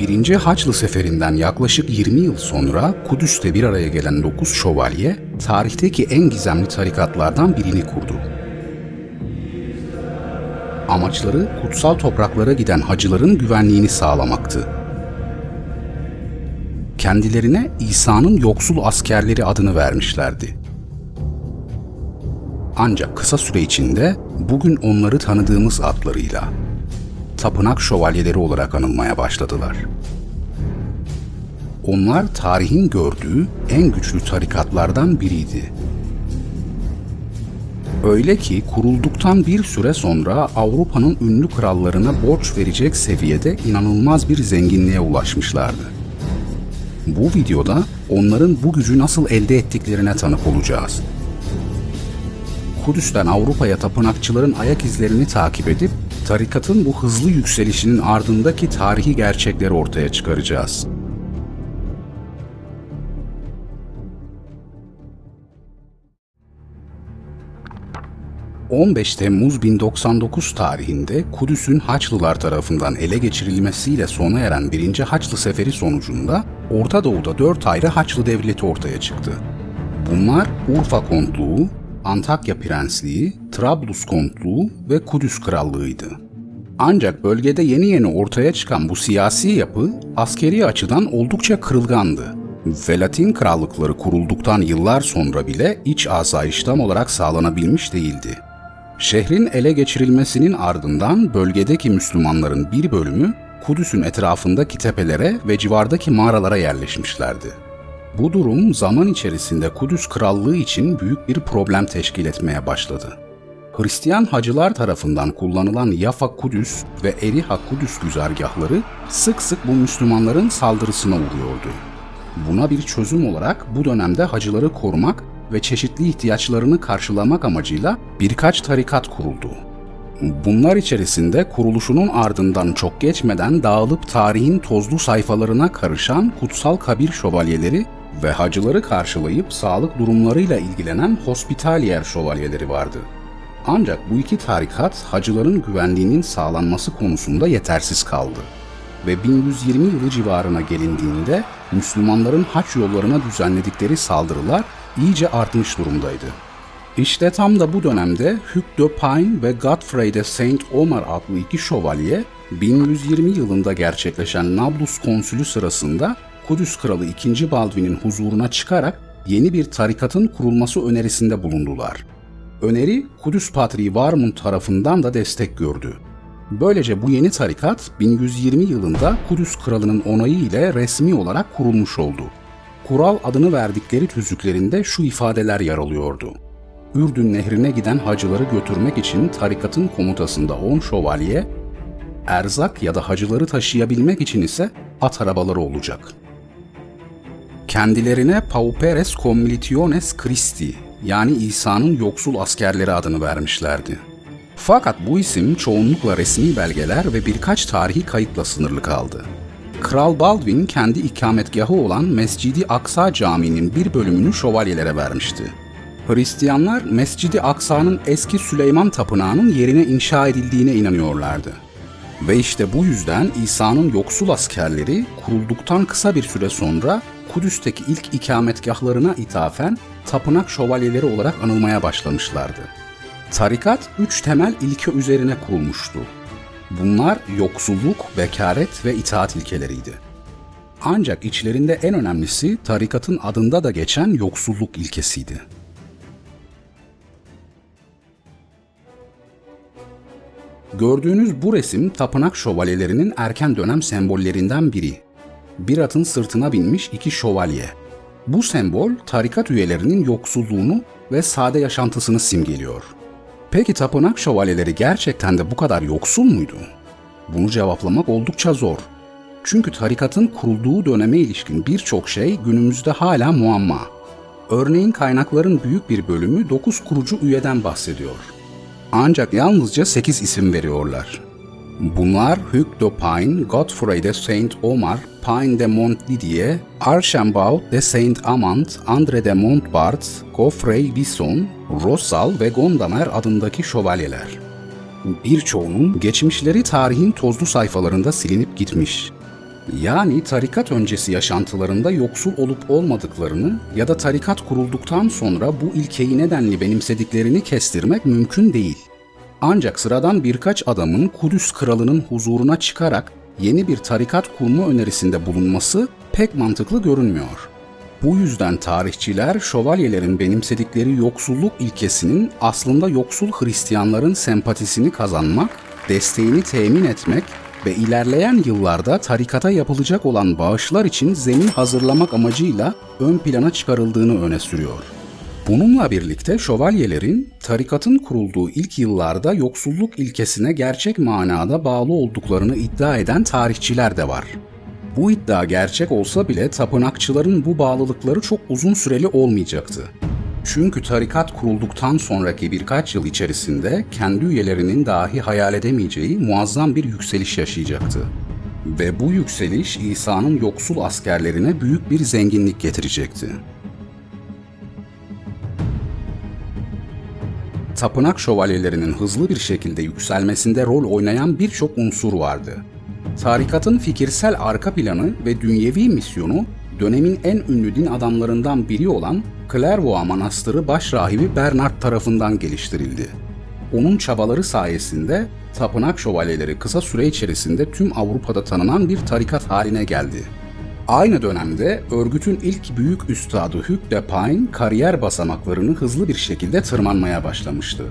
Birinci Haçlı Seferinden yaklaşık 20 yıl sonra Kudüs'te bir araya gelen 9 şövalye, tarihteki en gizemli tarikatlardan birini kurdu. Amaçları kutsal topraklara giden hacıların güvenliğini sağlamaktı. Kendilerine İsa'nın yoksul askerleri adını vermişlerdi. Ancak kısa süre içinde bugün onları tanıdığımız adlarıyla tapınak şövalyeleri olarak anılmaya başladılar. Onlar tarihin gördüğü en güçlü tarikatlardan biriydi. Öyle ki kurulduktan bir süre sonra Avrupa'nın ünlü krallarına borç verecek seviyede inanılmaz bir zenginliğe ulaşmışlardı. Bu videoda onların bu gücü nasıl elde ettiklerine tanık olacağız. Kudüs'ten Avrupa'ya tapınakçıların ayak izlerini takip edip tarikatın bu hızlı yükselişinin ardındaki tarihi gerçekleri ortaya çıkaracağız. ...15 Temmuz 1099 tarihinde Kudüs'ün Haçlılar tarafından ele geçirilmesiyle sona eren 1. Haçlı Seferi sonucunda Orta Doğu'da dört ayrı Haçlı devleti ortaya çıktı. Bunlar Urfa Kontluğu, Antakya Prensliği, Trablus Kontluğu ve Kudüs Krallığı'ydı. Ancak bölgede yeni yeni ortaya çıkan bu siyasi yapı askeri açıdan oldukça kırılgandı ve Latin krallıkları kurulduktan yıllar sonra bile iç asayiş tam olarak sağlanabilmiş değildi. Şehrin ele geçirilmesinin ardından bölgedeki Müslümanların bir bölümü Kudüs'ün etrafındaki tepelere ve civardaki mağaralara yerleşmişlerdi. Bu durum zaman içerisinde Kudüs Krallığı için büyük bir problem teşkil etmeye başladı. Hristiyan hacılar tarafından kullanılan Yafa Kudüs ve Eriha Kudüs güzergahları sık sık bu Müslümanların saldırısına uğruyordu. Buna bir çözüm olarak bu dönemde hacıları korumak ve çeşitli ihtiyaçlarını karşılamak amacıyla birkaç tarikat kuruldu. Bunlar içerisinde kuruluşunun ardından çok geçmeden dağılıp tarihin tozlu sayfalarına karışan kutsal kabir şövalyeleri ve hacıları karşılayıp sağlık durumlarıyla ilgilenen hospitalier şövalyeleri vardı. Ancak bu iki tarikat hacıların güvenliğinin sağlanması konusunda yetersiz kaldı ve 1120 yılı civarına gelindiğinde Müslümanların haç yollarına düzenledikleri saldırılar iyice artmış durumdaydı. İşte tam da bu dönemde Hugh de Pine ve Godfrey de Saint Omer adlı iki şövalye 1120 yılında gerçekleşen Nablus konsülü sırasında Kudüs Kralı 2. Baldwin'in huzuruna çıkarak yeni bir tarikatın kurulması önerisinde bulundular. Öneri Kudüs Patriği Varmund tarafından da destek gördü. Böylece bu yeni tarikat 1120 yılında Kudüs Kralı'nın onayı ile resmi olarak kurulmuş oldu. Kural adını verdikleri tüzüklerinde şu ifadeler yer alıyordu. Ürdün nehrine giden hacıları götürmek için tarikatın komutasında 10 şövalye, erzak ya da hacıları taşıyabilmek için ise at arabaları olacak.'' Kendilerine Pauperes Commilitiones Christi yani İsa'nın yoksul askerleri adını vermişlerdi. Fakat bu isim çoğunlukla resmi belgeler ve birkaç tarihi kayıtla sınırlı kaldı. Kral Baldwin kendi ikametgahı olan Mescidi Aksa Camii'nin bir bölümünü şövalyelere vermişti. Hristiyanlar Mescidi Aksa'nın eski Süleyman Tapınağı'nın yerine inşa edildiğine inanıyorlardı. Ve işte bu yüzden İsa'nın yoksul askerleri kurulduktan kısa bir süre sonra Kudüs'teki ilk ikametgahlarına ithafen tapınak şövalyeleri olarak anılmaya başlamışlardı. Tarikat üç temel ilke üzerine kurulmuştu. Bunlar yoksulluk, bekaret ve itaat ilkeleriydi. Ancak içlerinde en önemlisi tarikatın adında da geçen yoksulluk ilkesiydi. Gördüğünüz bu resim tapınak şövalyelerinin erken dönem sembollerinden biri bir atın sırtına binmiş iki şövalye. Bu sembol tarikat üyelerinin yoksulluğunu ve sade yaşantısını simgeliyor. Peki tapınak şövalyeleri gerçekten de bu kadar yoksul muydu? Bunu cevaplamak oldukça zor. Çünkü tarikatın kurulduğu döneme ilişkin birçok şey günümüzde hala muamma. Örneğin kaynakların büyük bir bölümü 9 kurucu üyeden bahsediyor. Ancak yalnızca 8 isim veriyorlar. Bunlar Hugh de Pine, Godfrey de Saint Omar, Pine de Montdidier, Archambault de Saint Amand, André de Montbard, Geoffrey Bisson, Rossal ve Gondamer adındaki şövalyeler. Birçoğunun geçmişleri tarihin tozlu sayfalarında silinip gitmiş. Yani tarikat öncesi yaşantılarında yoksul olup olmadıklarını ya da tarikat kurulduktan sonra bu ilkeyi nedenli benimsediklerini kestirmek mümkün değil. Ancak sıradan birkaç adamın Kudüs kralının huzuruna çıkarak yeni bir tarikat kurma önerisinde bulunması pek mantıklı görünmüyor. Bu yüzden tarihçiler şövalyelerin benimsedikleri yoksulluk ilkesinin aslında yoksul Hristiyanların sempatisini kazanmak, desteğini temin etmek ve ilerleyen yıllarda tarikata yapılacak olan bağışlar için zemin hazırlamak amacıyla ön plana çıkarıldığını öne sürüyor. Bununla birlikte şövalyelerin tarikatın kurulduğu ilk yıllarda yoksulluk ilkesine gerçek manada bağlı olduklarını iddia eden tarihçiler de var. Bu iddia gerçek olsa bile tapınakçıların bu bağlılıkları çok uzun süreli olmayacaktı. Çünkü tarikat kurulduktan sonraki birkaç yıl içerisinde kendi üyelerinin dahi hayal edemeyeceği muazzam bir yükseliş yaşayacaktı. Ve bu yükseliş İsa'nın yoksul askerlerine büyük bir zenginlik getirecekti. Tapınak şövalyelerinin hızlı bir şekilde yükselmesinde rol oynayan birçok unsur vardı. Tarikatın fikirsel arka planı ve dünyevi misyonu dönemin en ünlü din adamlarından biri olan Clairvaux Manastırı başrahibi Bernard tarafından geliştirildi. Onun çabaları sayesinde tapınak şövalyeleri kısa süre içerisinde tüm Avrupa'da tanınan bir tarikat haline geldi. Aynı dönemde örgütün ilk büyük üstadı Hugh de Pine kariyer basamaklarını hızlı bir şekilde tırmanmaya başlamıştı.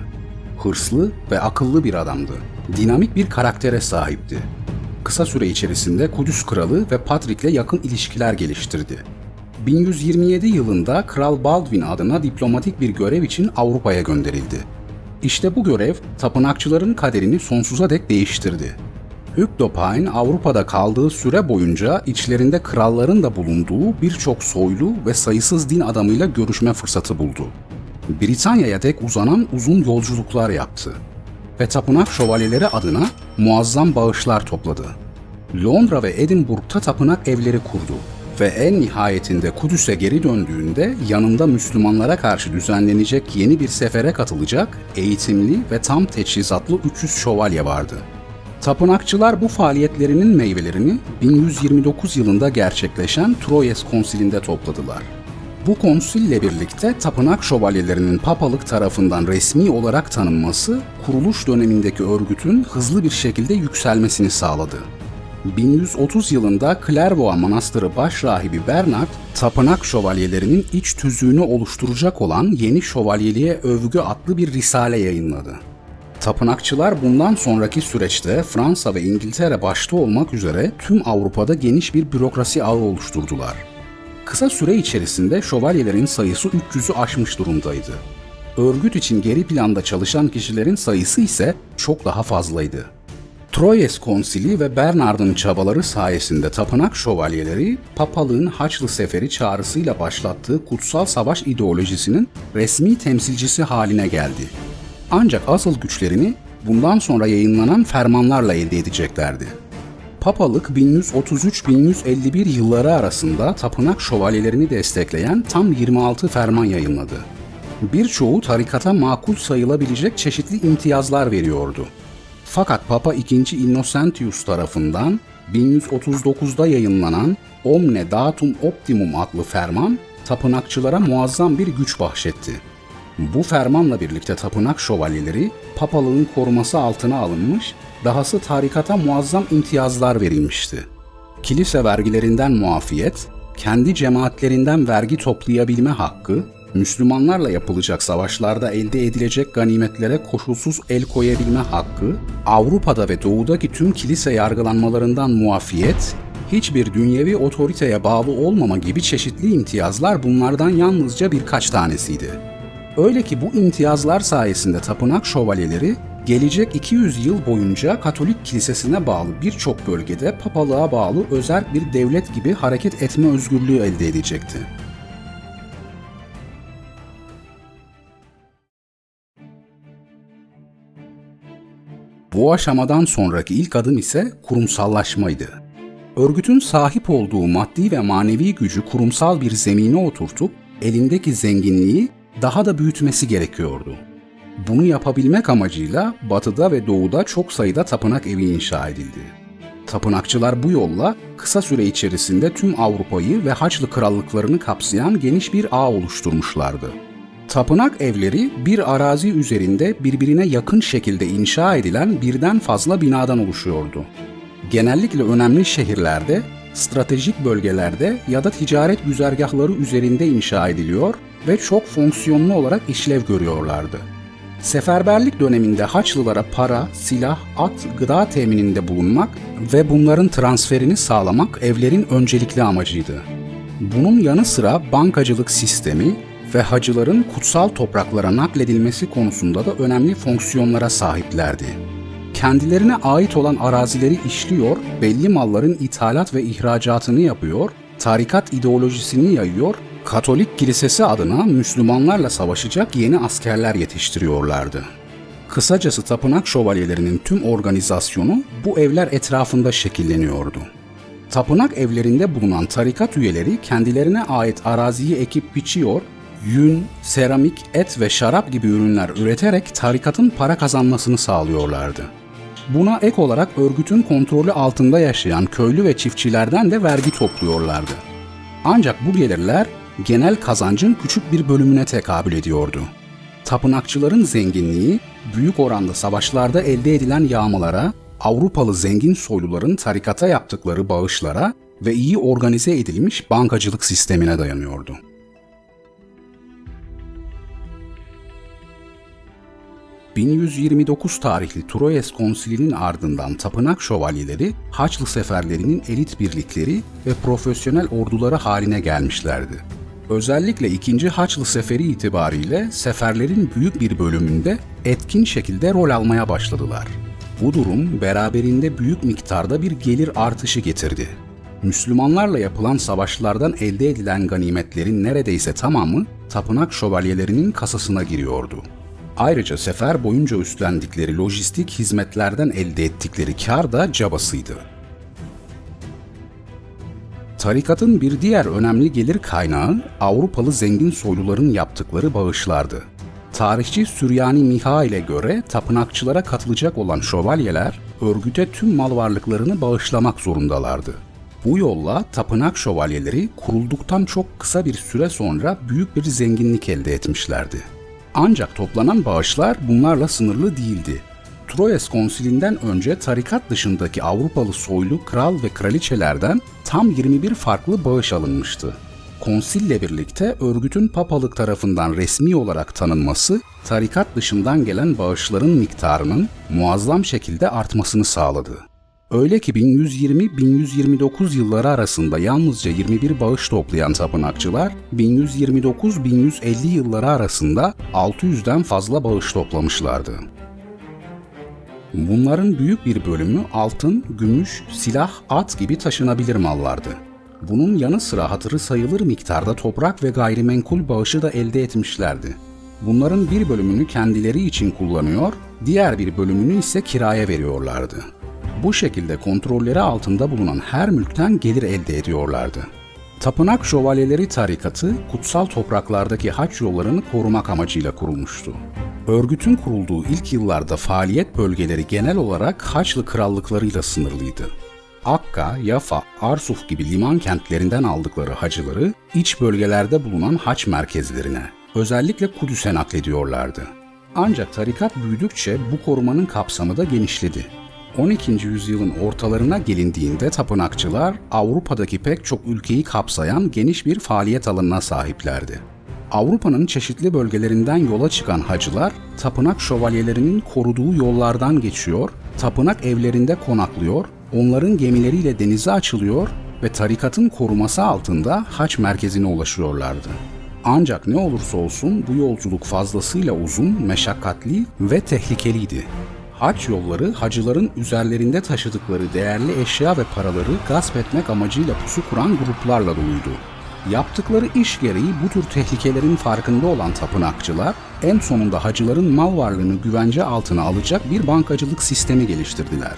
Hırslı ve akıllı bir adamdı. Dinamik bir karaktere sahipti kısa süre içerisinde Kudüs Kralı ve Patrick'le yakın ilişkiler geliştirdi. 1127 yılında Kral Baldwin adına diplomatik bir görev için Avrupa'ya gönderildi. İşte bu görev tapınakçıların kaderini sonsuza dek değiştirdi. Hugh Avrupa'da kaldığı süre boyunca içlerinde kralların da bulunduğu birçok soylu ve sayısız din adamıyla görüşme fırsatı buldu. Britanya'ya dek uzanan uzun yolculuklar yaptı ve tapınak şövalyeleri adına muazzam bağışlar topladı. Londra ve Edinburgh'ta tapınak evleri kurdu ve en nihayetinde Kudüs'e geri döndüğünde yanında Müslümanlara karşı düzenlenecek yeni bir sefere katılacak eğitimli ve tam teçhizatlı 300 şövalye vardı. Tapınakçılar bu faaliyetlerinin meyvelerini 1129 yılında gerçekleşen Troyes Konsili'nde topladılar. Bu konsille birlikte tapınak şövalyelerinin papalık tarafından resmi olarak tanınması, kuruluş dönemindeki örgütün hızlı bir şekilde yükselmesini sağladı. 1130 yılında Clairvaux Manastırı başrahibi Bernard, tapınak şövalyelerinin iç tüzüğünü oluşturacak olan Yeni Şövalyeliğe Övgü adlı bir risale yayınladı. Tapınakçılar bundan sonraki süreçte Fransa ve İngiltere başta olmak üzere tüm Avrupa'da geniş bir bürokrasi ağı oluşturdular. Kısa süre içerisinde şövalyelerin sayısı 300'ü aşmış durumdaydı. Örgüt için geri planda çalışan kişilerin sayısı ise çok daha fazlaydı. Troyes Konsili ve Bernard'ın çabaları sayesinde tapınak şövalyeleri, papalığın Haçlı Seferi çağrısıyla başlattığı kutsal savaş ideolojisinin resmi temsilcisi haline geldi. Ancak asıl güçlerini bundan sonra yayınlanan fermanlarla elde edeceklerdi. Papalık 1133-1151 yılları arasında tapınak şövalyelerini destekleyen tam 26 ferman yayınladı. Birçoğu tarikata makul sayılabilecek çeşitli imtiyazlar veriyordu. Fakat Papa II. Innocentius tarafından 1139'da yayınlanan Omne Datum Optimum adlı ferman tapınakçılara muazzam bir güç bahşetti. Bu fermanla birlikte tapınak şövalyeleri papalığın koruması altına alınmış dahası tarikata muazzam imtiyazlar verilmişti. Kilise vergilerinden muafiyet, kendi cemaatlerinden vergi toplayabilme hakkı, Müslümanlarla yapılacak savaşlarda elde edilecek ganimetlere koşulsuz el koyabilme hakkı, Avrupa'da ve Doğu'daki tüm kilise yargılanmalarından muafiyet, hiçbir dünyevi otoriteye bağlı olmama gibi çeşitli imtiyazlar bunlardan yalnızca birkaç tanesiydi. Öyle ki bu imtiyazlar sayesinde tapınak şövalyeleri gelecek 200 yıl boyunca Katolik Kilisesi'ne bağlı birçok bölgede papalığa bağlı özel bir devlet gibi hareket etme özgürlüğü elde edecekti. Bu aşamadan sonraki ilk adım ise kurumsallaşmaydı. Örgütün sahip olduğu maddi ve manevi gücü kurumsal bir zemine oturtup elindeki zenginliği daha da büyütmesi gerekiyordu. Bunu yapabilmek amacıyla batıda ve doğuda çok sayıda tapınak evi inşa edildi. Tapınakçılar bu yolla kısa süre içerisinde tüm Avrupa'yı ve Haçlı krallıklarını kapsayan geniş bir ağ oluşturmuşlardı. Tapınak evleri bir arazi üzerinde birbirine yakın şekilde inşa edilen birden fazla binadan oluşuyordu. Genellikle önemli şehirlerde, stratejik bölgelerde ya da ticaret güzergahları üzerinde inşa ediliyor ve çok fonksiyonlu olarak işlev görüyorlardı. Seferberlik döneminde Haçlılara para, silah, at, gıda temininde bulunmak ve bunların transferini sağlamak evlerin öncelikli amacıydı. Bunun yanı sıra bankacılık sistemi ve hacıların kutsal topraklara nakledilmesi konusunda da önemli fonksiyonlara sahiplerdi. Kendilerine ait olan arazileri işliyor, belli malların ithalat ve ihracatını yapıyor, tarikat ideolojisini yayıyor Katolik Kilisesi adına Müslümanlarla savaşacak yeni askerler yetiştiriyorlardı. Kısacası tapınak şövalyelerinin tüm organizasyonu bu evler etrafında şekilleniyordu. Tapınak evlerinde bulunan tarikat üyeleri kendilerine ait araziyi ekip biçiyor, yün, seramik, et ve şarap gibi ürünler üreterek tarikatın para kazanmasını sağlıyorlardı. Buna ek olarak örgütün kontrolü altında yaşayan köylü ve çiftçilerden de vergi topluyorlardı. Ancak bu gelirler genel kazancın küçük bir bölümüne tekabül ediyordu. Tapınakçıların zenginliği büyük oranda savaşlarda elde edilen yağmalara, Avrupalı zengin soyluların tarikata yaptıkları bağışlara ve iyi organize edilmiş bankacılık sistemine dayanıyordu. 1129 tarihli Troyes Konsili'nin ardından tapınak şövalyeleri Haçlı seferlerinin elit birlikleri ve profesyonel orduları haline gelmişlerdi. Özellikle 2. Haçlı Seferi itibariyle seferlerin büyük bir bölümünde etkin şekilde rol almaya başladılar. Bu durum beraberinde büyük miktarda bir gelir artışı getirdi. Müslümanlarla yapılan savaşlardan elde edilen ganimetlerin neredeyse tamamı tapınak şövalyelerinin kasasına giriyordu. Ayrıca sefer boyunca üstlendikleri lojistik hizmetlerden elde ettikleri kar da cabasıydı. Tarikatın bir diğer önemli gelir kaynağı Avrupalı zengin soyluların yaptıkları bağışlardı. Tarihçi Süryani Miha ile göre tapınakçılara katılacak olan şövalyeler örgüte tüm mal varlıklarını bağışlamak zorundalardı. Bu yolla tapınak şövalyeleri kurulduktan çok kısa bir süre sonra büyük bir zenginlik elde etmişlerdi. Ancak toplanan bağışlar bunlarla sınırlı değildi. Troyes konsilinden önce tarikat dışındaki Avrupalı soylu kral ve kraliçelerden tam 21 farklı bağış alınmıştı. Konsille birlikte örgütün papalık tarafından resmi olarak tanınması, tarikat dışından gelen bağışların miktarının muazzam şekilde artmasını sağladı. Öyle ki 1120-1129 yılları arasında yalnızca 21 bağış toplayan tapınakçılar, 1129-1150 yılları arasında 600'den fazla bağış toplamışlardı. Bunların büyük bir bölümü altın, gümüş, silah, at gibi taşınabilir mallardı. Bunun yanı sıra hatırı sayılır miktarda toprak ve gayrimenkul bağışı da elde etmişlerdi. Bunların bir bölümünü kendileri için kullanıyor, diğer bir bölümünü ise kiraya veriyorlardı. Bu şekilde kontrolleri altında bulunan her mülkten gelir elde ediyorlardı. Tapınak Şövalyeleri Tarikatı, kutsal topraklardaki haç yollarını korumak amacıyla kurulmuştu. Örgütün kurulduğu ilk yıllarda faaliyet bölgeleri genel olarak Haçlı krallıklarıyla sınırlıydı. Akka, Yafa, Arsuf gibi liman kentlerinden aldıkları hacıları iç bölgelerde bulunan haç merkezlerine, özellikle Kudüs'e naklediyorlardı. Ancak tarikat büyüdükçe bu korumanın kapsamı da genişledi. 12. yüzyılın ortalarına gelindiğinde tapınakçılar Avrupa'daki pek çok ülkeyi kapsayan geniş bir faaliyet alanına sahiplerdi. Avrupa'nın çeşitli bölgelerinden yola çıkan hacılar, tapınak şövalyelerinin koruduğu yollardan geçiyor, tapınak evlerinde konaklıyor, onların gemileriyle denize açılıyor ve tarikatın koruması altında haç merkezine ulaşıyorlardı. Ancak ne olursa olsun bu yolculuk fazlasıyla uzun, meşakkatli ve tehlikeliydi. Haç yolları hacıların üzerlerinde taşıdıkları değerli eşya ve paraları gasp etmek amacıyla pusu kuran gruplarla doluydu. Yaptıkları iş gereği bu tür tehlikelerin farkında olan tapınakçılar en sonunda hacıların mal varlığını güvence altına alacak bir bankacılık sistemi geliştirdiler.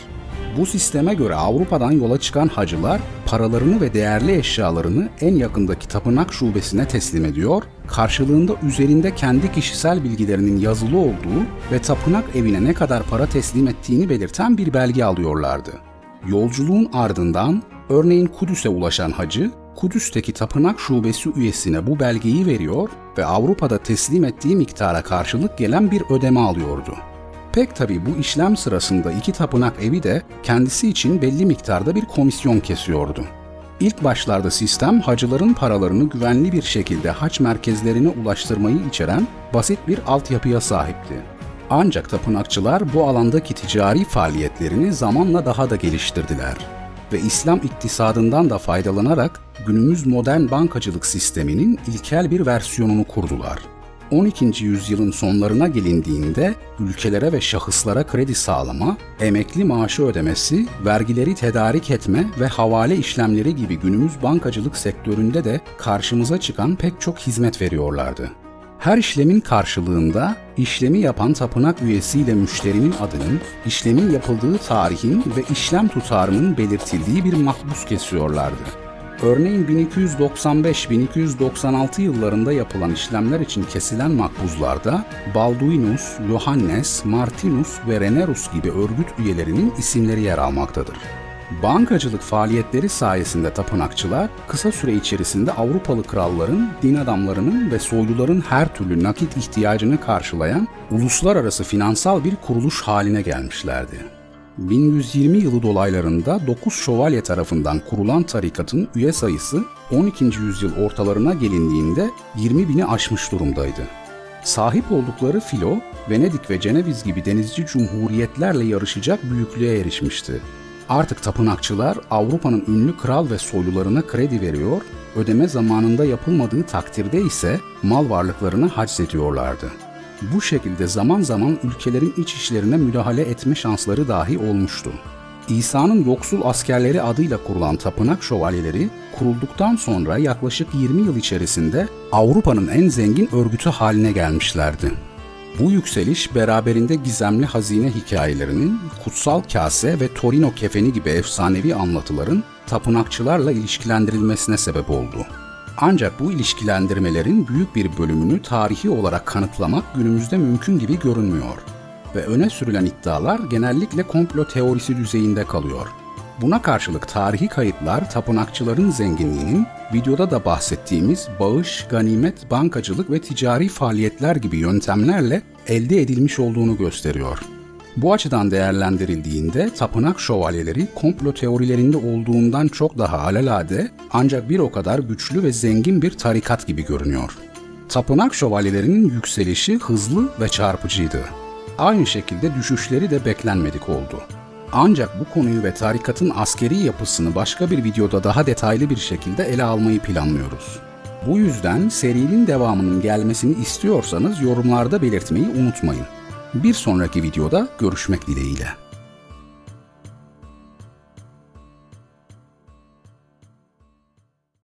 Bu sisteme göre Avrupa'dan yola çıkan hacılar paralarını ve değerli eşyalarını en yakındaki tapınak şubesine teslim ediyor, karşılığında üzerinde kendi kişisel bilgilerinin yazılı olduğu ve tapınak evine ne kadar para teslim ettiğini belirten bir belge alıyorlardı. Yolculuğun ardından örneğin Kudüs'e ulaşan hacı, Kudüs'teki tapınak şubesi üyesine bu belgeyi veriyor ve Avrupa'da teslim ettiği miktara karşılık gelen bir ödeme alıyordu. Pek tabi bu işlem sırasında iki tapınak evi de kendisi için belli miktarda bir komisyon kesiyordu. İlk başlarda sistem hacıların paralarını güvenli bir şekilde haç merkezlerine ulaştırmayı içeren basit bir altyapıya sahipti. Ancak tapınakçılar bu alandaki ticari faaliyetlerini zamanla daha da geliştirdiler ve İslam iktisadından da faydalanarak günümüz modern bankacılık sisteminin ilkel bir versiyonunu kurdular. 12. yüzyılın sonlarına gelindiğinde ülkelere ve şahıslara kredi sağlama, emekli maaşı ödemesi, vergileri tedarik etme ve havale işlemleri gibi günümüz bankacılık sektöründe de karşımıza çıkan pek çok hizmet veriyorlardı. Her işlemin karşılığında işlemi yapan tapınak üyesiyle müşterinin adının, işlemin yapıldığı tarihin ve işlem tutarının belirtildiği bir mahpus kesiyorlardı. Örneğin 1295-1296 yıllarında yapılan işlemler için kesilen makbuzlarda Balduinus, Johannes, Martinus ve Renerus gibi örgüt üyelerinin isimleri yer almaktadır. Bankacılık faaliyetleri sayesinde tapınakçılar kısa süre içerisinde Avrupalı kralların, din adamlarının ve soyluların her türlü nakit ihtiyacını karşılayan uluslararası finansal bir kuruluş haline gelmişlerdi. 1120 yılı dolaylarında 9 şövalye tarafından kurulan tarikatın üye sayısı 12. yüzyıl ortalarına gelindiğinde 20 bini aşmış durumdaydı. Sahip oldukları filo, Venedik ve Ceneviz gibi denizci cumhuriyetlerle yarışacak büyüklüğe erişmişti. Artık tapınakçılar Avrupa'nın ünlü kral ve soylularına kredi veriyor, ödeme zamanında yapılmadığı takdirde ise mal varlıklarını haczediyorlardı. Bu şekilde zaman zaman ülkelerin iç işlerine müdahale etme şansları dahi olmuştu. İsa'nın yoksul askerleri adıyla kurulan tapınak şövalyeleri kurulduktan sonra yaklaşık 20 yıl içerisinde Avrupa'nın en zengin örgütü haline gelmişlerdi. Bu yükseliş beraberinde gizemli hazine hikayelerinin, kutsal kase ve Torino kefeni gibi efsanevi anlatıların tapınakçılarla ilişkilendirilmesine sebep oldu. Ancak bu ilişkilendirmelerin büyük bir bölümünü tarihi olarak kanıtlamak günümüzde mümkün gibi görünmüyor ve öne sürülen iddialar genellikle komplo teorisi düzeyinde kalıyor. Buna karşılık tarihi kayıtlar tapınakçıların zenginliğinin videoda da bahsettiğimiz bağış, ganimet, bankacılık ve ticari faaliyetler gibi yöntemlerle elde edilmiş olduğunu gösteriyor. Bu açıdan değerlendirildiğinde tapınak şövalyeleri komplo teorilerinde olduğundan çok daha alelade ancak bir o kadar güçlü ve zengin bir tarikat gibi görünüyor. Tapınak şövalyelerinin yükselişi hızlı ve çarpıcıydı. Aynı şekilde düşüşleri de beklenmedik oldu. Ancak bu konuyu ve tarikatın askeri yapısını başka bir videoda daha detaylı bir şekilde ele almayı planlıyoruz. Bu yüzden serinin devamının gelmesini istiyorsanız yorumlarda belirtmeyi unutmayın. Bir sonraki videoda görüşmek dileğiyle.